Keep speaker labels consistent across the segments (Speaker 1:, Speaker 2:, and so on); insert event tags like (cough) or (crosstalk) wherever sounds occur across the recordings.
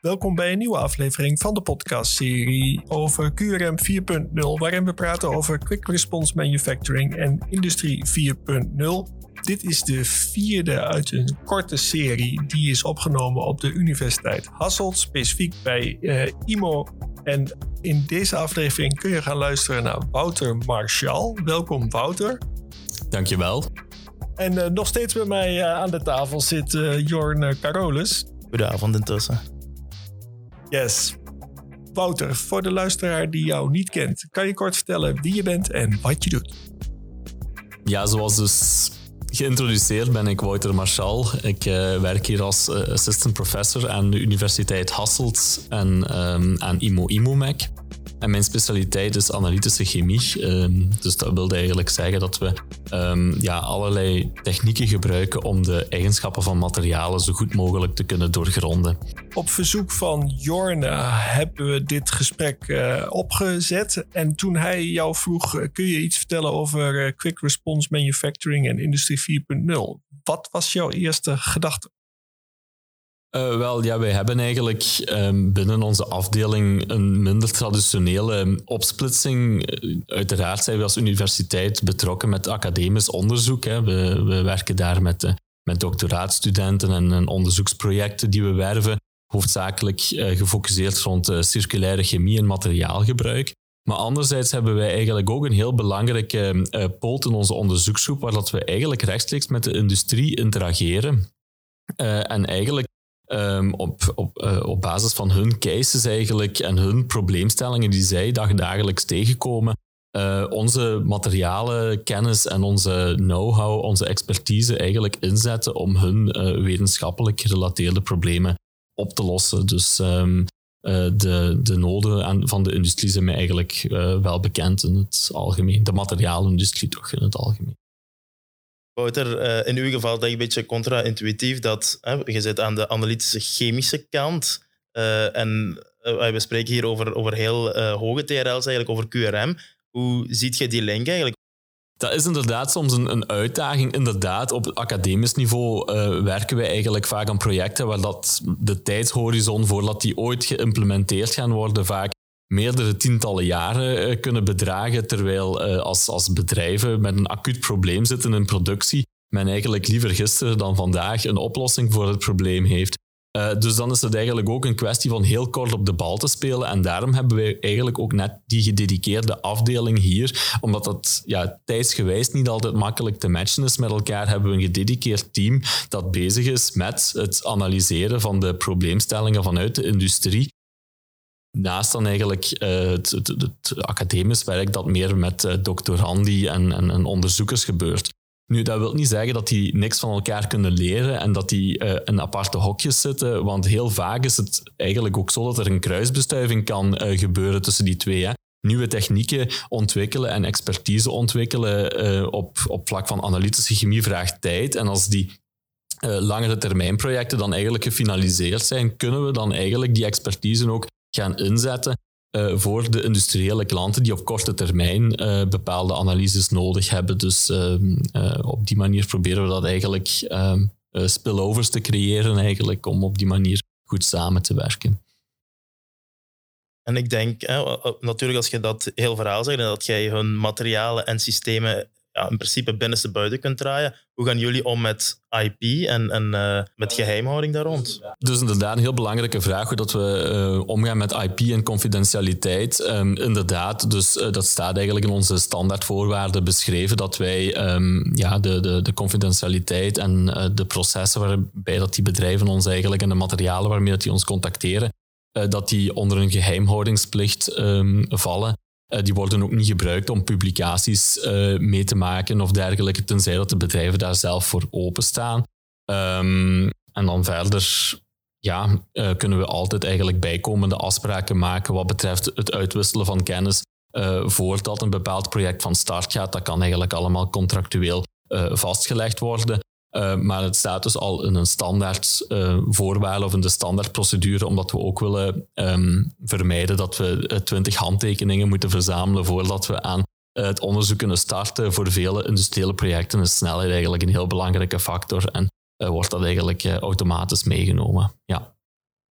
Speaker 1: Welkom bij een nieuwe aflevering van de podcastserie over QRM 4.0, waarin we praten over Quick Response Manufacturing en Industrie 4.0. Dit is de vierde uit een korte serie die is opgenomen op de Universiteit Hasselt, specifiek bij uh, IMO. En in deze aflevering kun je gaan luisteren naar Wouter Marchal. Welkom Wouter.
Speaker 2: Dankjewel.
Speaker 1: En uh, nog steeds bij mij uh, aan de tafel zit Jorn Carolus.
Speaker 3: Goedenavond intussen.
Speaker 1: Yes. Wouter, voor de luisteraar die jou niet kent, kan je kort vertellen wie je bent en wat je doet?
Speaker 2: Ja, zoals dus geïntroduceerd ben ik Wouter Marchal. Ik uh, werk hier als uh, assistant professor aan de Universiteit Hasselt en um, aan IMO IMOMEC. En mijn specialiteit is analytische chemie. Um, dus dat wil eigenlijk zeggen dat we um, ja, allerlei technieken gebruiken om de eigenschappen van materialen zo goed mogelijk te kunnen doorgronden.
Speaker 1: Op verzoek van Jorne hebben we dit gesprek uh, opgezet. En toen hij jou vroeg, uh, kun je iets vertellen over uh, Quick Response Manufacturing en Industrie 4.0? Wat was jouw eerste gedachte?
Speaker 2: Uh, wel, ja, wij hebben eigenlijk um, binnen onze afdeling een minder traditionele opsplitsing. Uiteraard zijn we als universiteit betrokken met academisch onderzoek. Hè. We, we werken daar met, uh, met doctoraatstudenten en, en, onderzoeksprojecten die we werven, hoofdzakelijk uh, gefocust rond circulaire chemie en materiaalgebruik. Maar anderzijds hebben wij eigenlijk ook een heel belangrijke poot in onze onderzoeksgroep, waar dat we eigenlijk rechtstreeks met de industrie interageren. en eigenlijk Um, op, op, uh, op basis van hun cases eigenlijk en hun probleemstellingen die zij dagelijks tegenkomen, uh, onze materialen, kennis en onze know-how, onze expertise eigenlijk inzetten om hun uh, wetenschappelijk gerelateerde problemen op te lossen. Dus um, de, de noden van de industrie zijn mij eigenlijk wel bekend in het algemeen. De materiaalindustrie toch in het algemeen.
Speaker 3: Wouter, uh, in uw geval denk ik een beetje contra-intuïtief dat hè, je zit aan de analytische chemische kant. Uh, en uh, we spreken hier over, over heel hoge TRL's, eigenlijk over QRM. Hoe ziet je die link eigenlijk?
Speaker 2: Dat is inderdaad soms een, een uitdaging. Inderdaad, op academisch niveau werken wij eigenlijk vaak aan projecten waar dat de tijdshorizon voordat die ooit geïmplementeerd gaan worden vaak meerdere tientallen jaren uh, kunnen bedragen, terwijl uh, als, als bedrijven met een acuut probleem zitten in productie, men eigenlijk liever gisteren dan vandaag een oplossing voor het probleem heeft. Uh, dus dan is het eigenlijk ook een kwestie van heel kort op de bal te spelen. En daarom hebben wij eigenlijk ook net die gedediceerde afdeling hier. Omdat dat ja, tijdsgewijs niet altijd makkelijk te matchen is met elkaar, hebben we een gedediceerd team dat bezig is met het analyseren van de probleemstellingen vanuit de industrie naast dan eigenlijk uh, het, het, het, academisch werk dat meer met uh, doctorandi en, en, en, onderzoekers gebeurt. Nu, dat wil niet zeggen dat die niks van elkaar kunnen leren en dat die uh, in aparte hokjes zitten, want heel vaak is het eigenlijk ook zo dat er een kruisbestuiving kan gebeuren tussen die twee. Hè. Nieuwe technieken ontwikkelen en expertise ontwikkelen op, op vlak van analytische chemie vraagt tijd. En als die langere termijn projecten dan eigenlijk gefinaliseerd zijn, kunnen we dan eigenlijk die expertise ook gaan inzetten uh, voor de industriële klanten die op korte termijn uh, bepaalde analyses nodig hebben. Dus uh, op die manier proberen we dat eigenlijk ehm, spillovers te creëren eigenlijk, om op die manier goed samen te werken.
Speaker 3: En ik denk, natuurlijk als je dat heel verhaal zegt, dat jij hun materialen en systemen ja, in principe binnenste buiten kunt draaien. Hoe gaan jullie om met IP en, en uh, met geheimhouding daar rond?
Speaker 2: Dus inderdaad een heel belangrijke vraag hoe dat we uh, omgaan met IP en confidentialiteit. Um, inderdaad, dus uh, dat staat eigenlijk in onze standaardvoorwaarden beschreven dat wij um, ja, de, de, de confidentialiteit en de processen waarbij dat die bedrijven ons eigenlijk en de materialen waarmee dat die ons contacteren, dat die onder een geheimhoudingsplicht um, vallen. Uh, die worden ook niet gebruikt om publicaties uh, mee te maken of dergelijke, tenzij dat de bedrijven daar zelf voor openstaan. Um, en dan verder ja, uh, kunnen we altijd eigenlijk bijkomende afspraken maken wat betreft het uitwisselen van kennis voordat een bepaald project van start gaat. Dat kan eigenlijk allemaal contractueel vastgelegd worden. Uh, maar het staat dus al in een standaard uh, voorwaarde of in de standaardprocedure, omdat we ook willen um, vermijden dat we twintig handtekeningen moeten verzamelen voordat we aan het onderzoek kunnen starten. Voor vele industriële projecten is snelheid eigenlijk een heel belangrijke factor en uh, wordt dat eigenlijk automatisch meegenomen. Ja.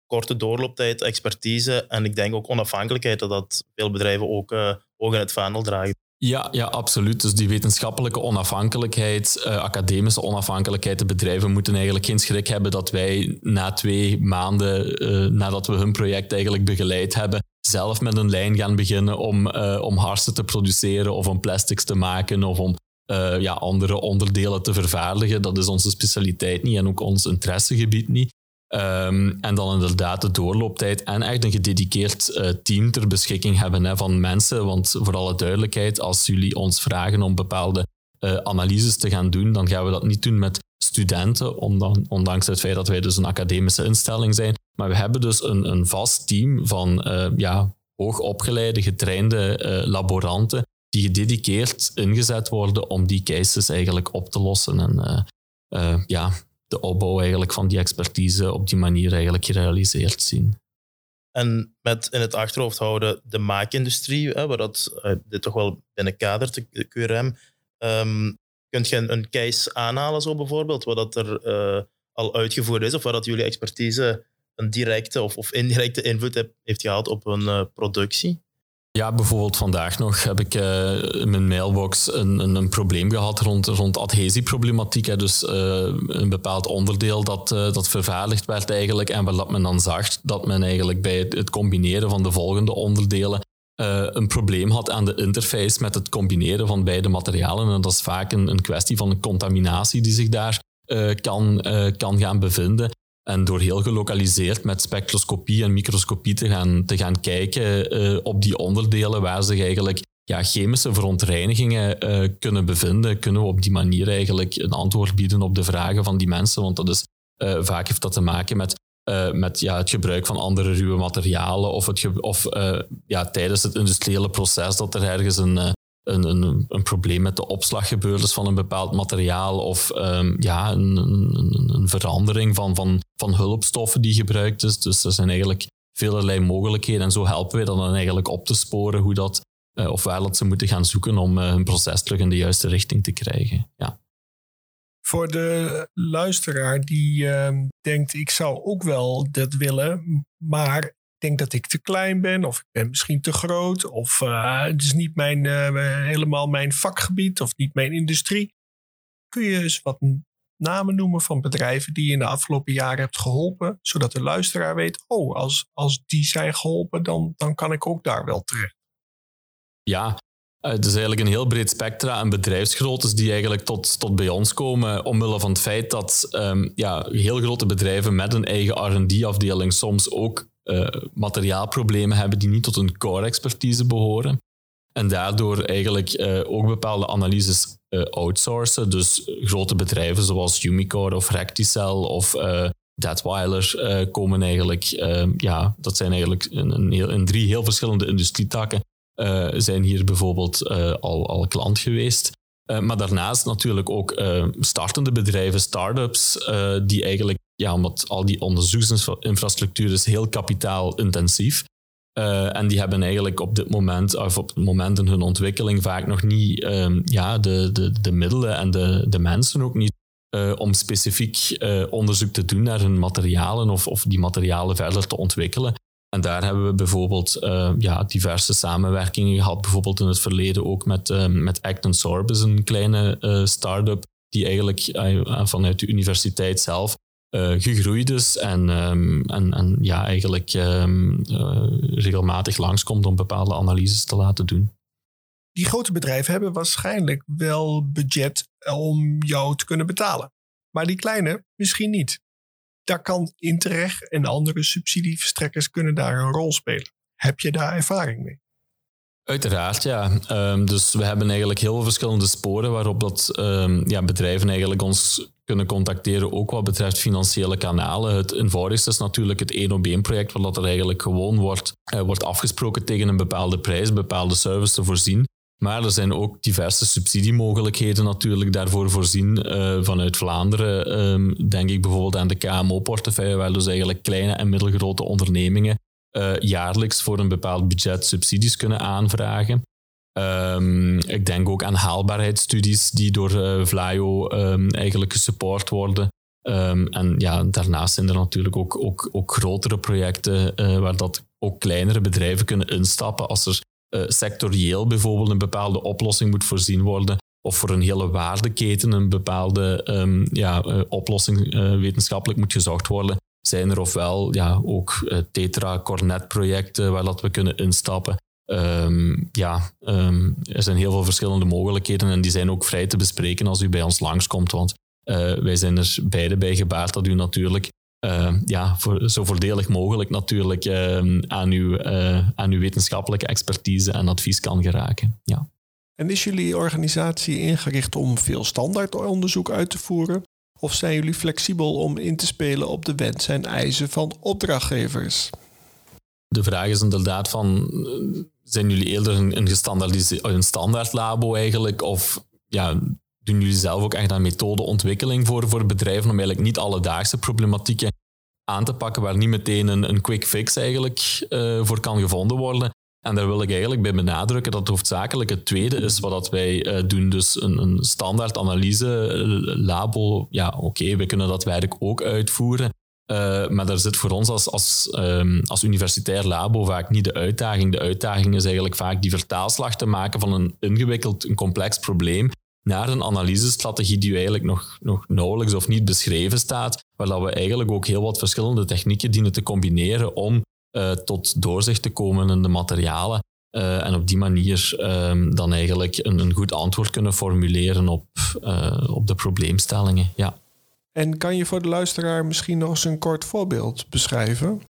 Speaker 3: korte doorlooptijd, expertise en ik denk ook onafhankelijkheid, dat veel bedrijven ook uh, oog in het vaandel dragen.
Speaker 2: Ja, ja, absoluut. Dus die wetenschappelijke onafhankelijkheid, uh, academische onafhankelijkheid, de bedrijven moeten eigenlijk geen schrik hebben dat wij na twee maanden uh, nadat we hun project eigenlijk begeleid hebben, zelf met een lijn gaan beginnen om, uh, om harsen te produceren of om plastics te maken of om ja, andere onderdelen te vervaardigen. Dat is onze specialiteit niet en ook ons interessegebied niet. Um, en dan inderdaad de doorlooptijd en echt een gedediceerd uh, team ter beschikking hebben hè, van mensen. Want voor alle duidelijkheid, als jullie ons vragen om bepaalde uh, analyses te gaan doen, dan gaan we dat niet doen met studenten, ondanks het feit dat wij dus een academische instelling zijn. Maar we hebben dus een, een vast team van uh, ja, hoogopgeleide, getrainde laboranten die gedediceerd ingezet worden om die cases eigenlijk op te lossen. En ja, de opbouw eigenlijk van die expertise op die manier eigenlijk gerealiseerd zien.
Speaker 3: En met in het achterhoofd houden de maakindustrie, hè, waar dat, uh, dit toch wel binnen kadert, de QRM. Um, kunt je een, een case aanhalen, zo bijvoorbeeld, wat dat er uh, al uitgevoerd is, of waar dat jullie expertise een directe of, of indirecte invloed heeft gehad op een uh, productie?
Speaker 2: Ja, bijvoorbeeld vandaag nog heb ik uh, in mijn mailbox een, een, een, probleem gehad rond, rond adhesieproblematiek. Hè. Dus uh, een bepaald onderdeel dat, uh, dat vervaardigd werd eigenlijk en wat men dan zag dat men eigenlijk bij het, het combineren van de volgende onderdelen een probleem had aan de interface met het combineren van beide materialen. En dat is vaak een, een kwestie van een contaminatie die zich daar kan, kan gaan bevinden. En door heel gelokaliseerd met spectroscopie en microscopie te gaan, te gaan kijken uh, op die onderdelen waar zich eigenlijk ja, chemische verontreinigingen uh, kunnen bevinden, kunnen we op die manier eigenlijk een antwoord bieden op de vragen van die mensen. Want dat is, uh, vaak heeft dat te maken met, met ja, het gebruik van andere ruwe materialen of, het of ja, tijdens het industriële proces dat er ergens een, een, een, een, probleem met de opslag gebeurd is van een bepaald materiaal of um, ja, een, een, een, verandering van, van, van hulpstoffen die gebruikt is. Dus er zijn eigenlijk velerlei mogelijkheden en zo helpen wij dan eigenlijk op te sporen hoe dat, uh, of waar dat ze moeten gaan zoeken om uh, hun proces terug in de juiste richting te krijgen. Ja.
Speaker 1: Voor de luisteraar die uh, denkt, ik zou ook wel dat willen, maar denk dat ik te klein ben, of ik ben misschien te groot, of uh, het is niet mijn, uh, helemaal mijn vakgebied of niet mijn industrie. Kun je eens wat namen noemen van bedrijven die je in de afgelopen jaren hebt geholpen, zodat de luisteraar weet, oh, als, als die zijn geholpen, dan, dan kan ik ook daar wel terecht.
Speaker 2: Ja, eh, het is eigenlijk een heel breed spectra aan bedrijfsgroottes die eigenlijk tot, tot bij ons komen omwille van het feit dat um, ja, heel grote bedrijven met een eigen R&D-afdeling soms ook uh, materiaalproblemen hebben die niet tot een core-expertise behoren. En daardoor eigenlijk uh, ook bepaalde analyses uh, outsourcen. Dus grote bedrijven zoals Umicore of Recticell of Datweiler komen eigenlijk, ja, dat zijn eigenlijk in, drie heel verschillende industrietakken, zijn hier bijvoorbeeld al, al klant geweest. Maar daarnaast natuurlijk ook startende bedrijven, start-ups, die eigenlijk ja, omdat al die onderzoeksinfrastructuur is heel kapitaalintensief. En die hebben eigenlijk op dit moment, of op het moment in hun ontwikkeling, vaak nog niet um, ja, de, de, de middelen en de, de mensen ook niet om specifiek onderzoek te doen naar hun materialen of, of die materialen verder te ontwikkelen. En daar hebben we bijvoorbeeld ja, diverse samenwerkingen gehad, bijvoorbeeld in het verleden ook met, met Acton Sorbis, een kleine start-up die eigenlijk vanuit de universiteit zelf gegroeid is en, um, en, en ja, eigenlijk uh, regelmatig langskomt om bepaalde analyses te laten doen.
Speaker 1: Die grote bedrijven hebben waarschijnlijk wel budget om jou te kunnen betalen. Maar die kleine misschien niet. Daar kan Interreg en andere subsidieverstrekkers kunnen daar een rol spelen. Heb je daar ervaring mee?
Speaker 2: Uiteraard, ja. Um, dus we hebben eigenlijk heel veel verschillende sporen waarop dat, um, ja, bedrijven eigenlijk ons kunnen contacteren, ook wat betreft financiële kanalen. Het eenvoudigste is natuurlijk het 1 op 1 project, waar dat er eigenlijk gewoon wordt, uh, wordt afgesproken tegen een bepaalde prijs, bepaalde service te voorzien. Maar er zijn ook diverse subsidiemogelijkheden natuurlijk daarvoor voorzien uh, vanuit Vlaanderen. Um, denk ik bijvoorbeeld aan de KMO-portefeuille, waar dus eigenlijk kleine en middelgrote ondernemingen uh, jaarlijks voor een bepaald budget subsidies kunnen aanvragen. Um, ik denk ook aan haalbaarheidsstudies die door uh, Vlaio um, eigenlijk gesupport worden. Ehm, en ja, daarnaast zijn er natuurlijk ook, ook, ook grotere projecten waar dat ook kleinere bedrijven kunnen instappen als er uh, sectorieel bijvoorbeeld een bepaalde oplossing moet voorzien worden of voor een hele waardeketen een bepaalde um, ja, uh, oplossing wetenschappelijk moet gezocht worden, zijn er ofwel ja, ook tetra-cornet-projecten waar dat we kunnen instappen. Um, ja, um, er zijn heel veel verschillende mogelijkheden en die zijn ook vrij te bespreken als u bij ons langskomt. Want wij zijn er beide bij gebaard dat u natuurlijk uh, ja, voor, zo voordelig mogelijk natuurlijk uh, aan, uw, uh, aan uw wetenschappelijke expertise en advies kan geraken. Ja.
Speaker 1: En is jullie organisatie ingericht om veel standaardonderzoek uit te voeren? Of zijn jullie flexibel om in te spelen op de wensen en eisen van opdrachtgevers?
Speaker 2: De vraag is inderdaad van, zijn jullie eerder een, een, een standaard labo eigenlijk? Of ja, doen jullie zelf ook echt aan methodeontwikkeling voor, voor bedrijven om eigenlijk niet alledaagse problematieken aan te pakken waar niet meteen een, een quick fix eigenlijk uh, voor kan gevonden worden. En daar wil ik eigenlijk bij benadrukken dat het hoofdzakelijk het tweede is wat dat wij uh, doen. Dus een, een standaard analyse eh, labo, ja oké, we kunnen dat werk ook uitvoeren. Maar daar zit voor ons als, als, um, als universitair labo vaak niet de uitdaging. De uitdaging is eigenlijk vaak die vertaalslag te maken van een ingewikkeld, een complex probleem naar een analysestrategie die eigenlijk nog, nog nauwelijks of niet beschreven staat, waar dat we eigenlijk ook heel wat verschillende technieken dienen te combineren om uh, tot doorzicht te komen in de materialen. Uh, en op die manier um, dan eigenlijk een, een, goed antwoord kunnen formuleren op, uh, op de probleemstellingen. Ja.
Speaker 1: En kan je voor de luisteraar misschien nog eens een kort voorbeeld beschrijven?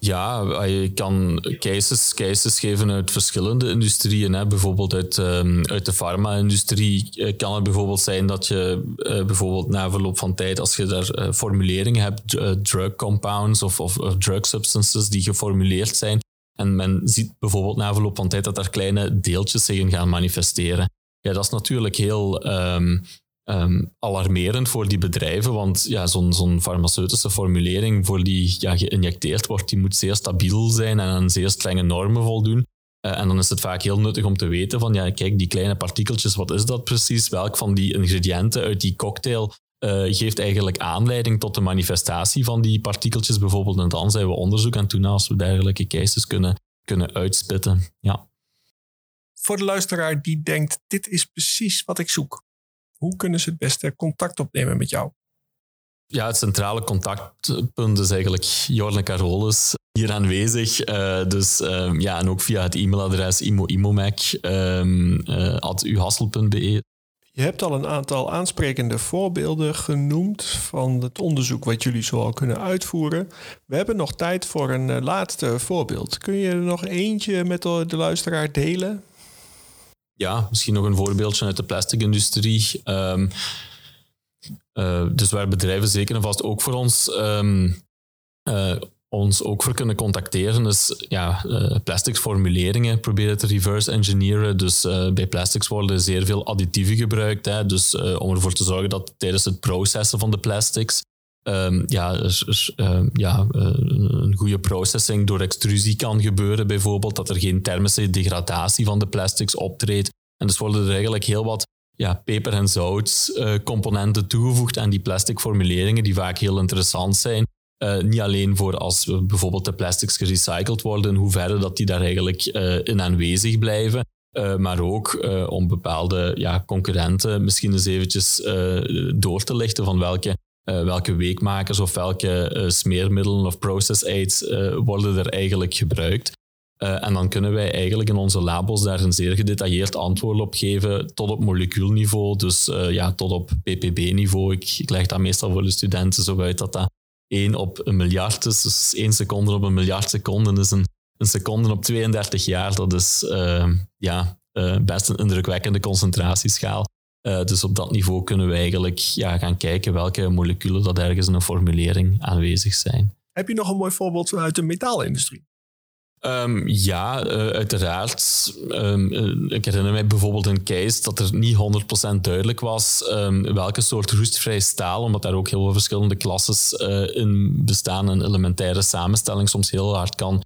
Speaker 2: Ja, je kan cases, cases geven uit verschillende industrieën. Hè. Bijvoorbeeld uit, um, uit de farma-industrie eh, kan het bijvoorbeeld zijn dat je uh, bijvoorbeeld na verloop van tijd, als je daar formuleringen hebt, drug compounds of, of, drug substances die geformuleerd zijn, en men ziet bijvoorbeeld na verloop van tijd dat er kleine deeltjes zich in gaan manifesteren. Ja, dat is natuurlijk heel um, um, alarmerend voor die bedrijven, want ja, zo'n zo'n farmaceutische formulering voor die ja, geïnjecteerd wordt, die moet zeer stabiel zijn en aan zeer strenge normen voldoen. Uh, en dan is het vaak heel nuttig om te weten van, ja, kijk, die kleine partikeltjes, wat is dat precies? Welk van die ingrediënten uit die cocktail uh, geeft eigenlijk aanleiding tot de manifestatie van die partikeltjes bijvoorbeeld? En dan zijn we onderzoek aan toen als we dergelijke cases kunnen, kunnen uitspitten. Ja.
Speaker 1: Voor de luisteraar die denkt, dit is precies wat ik zoek. Hoe kunnen ze het beste contact opnemen met jou?
Speaker 2: Ja, het centrale contactpunt is eigenlijk Jorne Carolus hier aanwezig. Uh, dus um, ja, en ook via het e-mailadres imoimec.uhassel.be. Um,
Speaker 1: je hebt al een aantal aansprekende voorbeelden genoemd van het onderzoek wat jullie zoal kunnen uitvoeren. We hebben nog tijd voor een uh, laatste voorbeeld. Kun je er nog eentje met de luisteraar delen?
Speaker 2: Ja, misschien nog een voorbeeldje uit de plastic-industrie. Um, uh, dus waar bedrijven zeker en vast ook voor ons, um, uh, ons ook voor kunnen contacteren, is ja, uh, plastics formuleringen proberen te reverse engineeren. Dus bij plastics worden zeer veel additieven gebruikt. Hè, dus om ervoor te zorgen dat tijdens het processen van de plastics um, ja, er, er um, ja, een goede processing door extrusie kan gebeuren, bijvoorbeeld, dat er geen thermische degradatie van de plastics optreedt. En dus worden er eigenlijk heel wat ja, peper- en zoutcomponenten uh, toegevoegd aan die plastic formuleringen, die vaak heel interessant zijn. Uh, niet alleen voor als bijvoorbeeld de plastics gerecycled worden, hoe verder dat die daar eigenlijk in aanwezig blijven. Maar ook om bepaalde ja, concurrenten misschien eens eventjes door te lichten van welke uh, welke weekmakers of welke uh, smeermiddelen of process aids uh, worden er eigenlijk gebruikt. en dan kunnen wij eigenlijk in onze labos daar een zeer gedetailleerd antwoord op geven tot op molecuulniveau, dus ja, tot op ppb-niveau. Ik, ik, leg dat meestal voor de studenten zo uit dat dat 1 op een miljard is, dus 1 seconde op een miljard seconden is een, een seconde op 32 jaar. Dat is ja, best een indrukwekkende concentratieschaal. Uh, dus op dat niveau kunnen we eigenlijk ja, gaan kijken welke moleculen dat ergens in een formulering aanwezig zijn.
Speaker 1: Heb je nog een mooi voorbeeld uit de metaalindustrie?
Speaker 2: Um, ja, uh, uiteraard. Um, uh, ik herinner mij bijvoorbeeld een case dat er niet 100% duidelijk was um, welke soort roestvrij staal, omdat daar ook heel veel verschillende klasses in bestaan en elementaire samenstelling soms heel hard kan,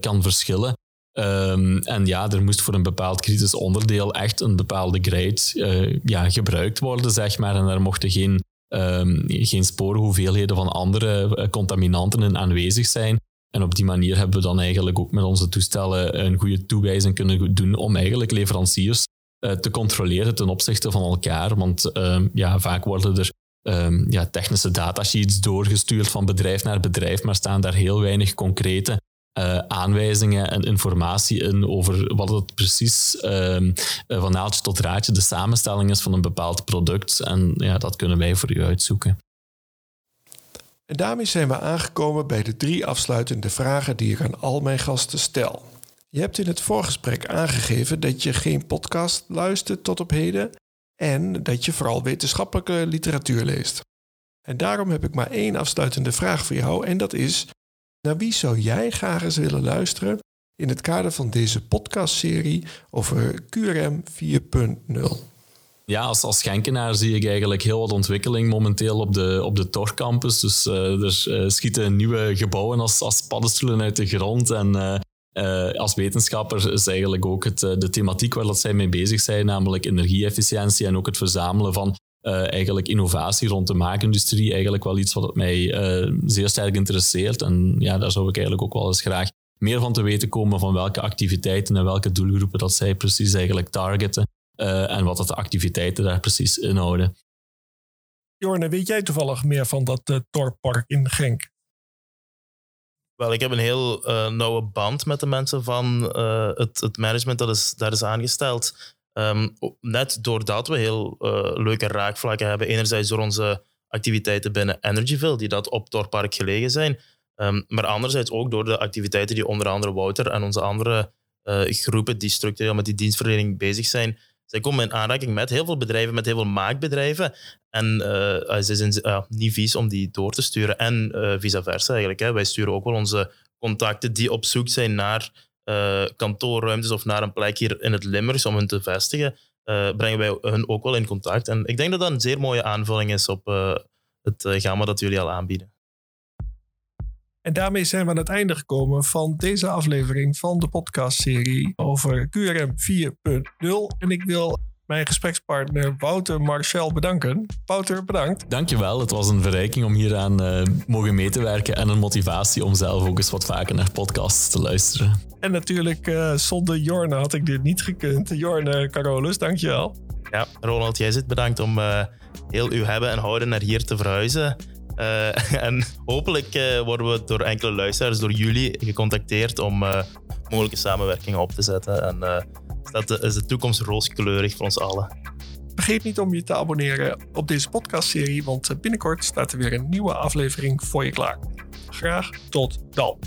Speaker 2: kan verschillen. Um, en ja, er moest voor een bepaald kritisch onderdeel echt een bepaalde grade uh, ja, gebruikt worden, zeg maar. En daar mochten geen ehm, geen sporenhoeveelheden van andere contaminanten aanwezig zijn. En op die manier hebben we dan eigenlijk ook met onze toestellen een goede toewijzing kunnen doen om eigenlijk leveranciers te controleren ten opzichte van elkaar. Want ehm, ja, vaak worden er um, ja, technische datasheets doorgestuurd van bedrijf naar bedrijf, maar staan daar heel weinig concrete uh, aanwijzingen en informatie in over wat het precies um, van naaldje tot raadje de samenstelling is van een bepaald product. En ja, dat kunnen wij voor u uitzoeken.
Speaker 1: En daarmee zijn we aangekomen bij de drie afsluitende vragen die ik aan al mijn gasten stel. Je hebt in het voorgesprek aangegeven dat je geen podcast luistert tot op heden en dat je vooral wetenschappelijke literatuur leest. En daarom heb ik maar één afsluitende vraag voor jou en dat is: naar wie zou jij graag eens willen luisteren in het kader van deze podcastserie over QRM 4.0?
Speaker 2: Ja, als, als Genkenaar zie ik eigenlijk heel wat ontwikkeling momenteel op de, op de Tor campus. Dus uh, er uh, schieten nieuwe gebouwen als, als paddenstoelen uit de grond. En uh, als wetenschapper is eigenlijk ook het, de thematiek waar dat zij mee bezig zijn, namelijk energieefficiëntie en ook het verzamelen van uh, eigenlijk innovatie rond de maakindustrie, eigenlijk wel iets wat mij uh, zeer sterk interesseert. En ja, daar zou ik eigenlijk ook wel eens graag meer van te weten komen van welke activiteiten en welke doelgroepen dat zij precies eigenlijk targeten en wat dat de activiteiten daar precies inhouden.
Speaker 1: Jorne, weet jij toevallig meer van dat uh, Torpark in Genk?
Speaker 3: Wel, ik heb een heel uh, nauwe band met de mensen van uh, het, het, management dat is, daar is aangesteld. Um, net doordat we heel uh, leuke raakvlakken hebben, enerzijds door onze activiteiten binnen Energyville, die dat op Torpark gelegen zijn, um, maar anderzijds ook door de activiteiten die onder andere Wouter en onze andere groepen die structureel met die dienstverlening bezig zijn, zij komen in aanraking met heel veel bedrijven, met heel veel maakbedrijven. En uh, ze zijn niet vies om die door te sturen. En uh, vice versa eigenlijk. Hè. Wij sturen ook wel onze contacten die op zoek zijn naar kantoorruimtes of naar een plek hier in het Limburgs om hun te vestigen. brengen wij hun ook wel in contact. En ik denk dat dat een zeer mooie aanvulling is op het gamma dat jullie al aanbieden.
Speaker 1: En daarmee zijn we aan het einde gekomen van deze aflevering van de podcastserie over QRM 4.0. En ik wil mijn gesprekspartner Wouter Marcel bedanken. Wouter, bedankt.
Speaker 2: Dankjewel. Het was een verrijking om hieraan uh, mogen mee te werken en een motivatie om zelf ook eens wat vaker naar podcasts te luisteren.
Speaker 1: En natuurlijk, uh, zonder Jorne had ik dit niet gekund. Jorne Carolus, dankjewel.
Speaker 3: Ja, Ronald, jij zit bedankt om uh, heel uw hebben en houden naar hier te verhuizen. Uh, (laughs) en hopelijk uh, worden we door enkele luisteraars, door jullie, gecontacteerd om uh, mogelijke samenwerkingen op te zetten. En dat is de toekomst rooskleurig voor ons allen.
Speaker 1: Vergeet niet om je te abonneren op deze podcastserie, want binnenkort staat er weer een nieuwe aflevering voor je klaar. Graag tot dan.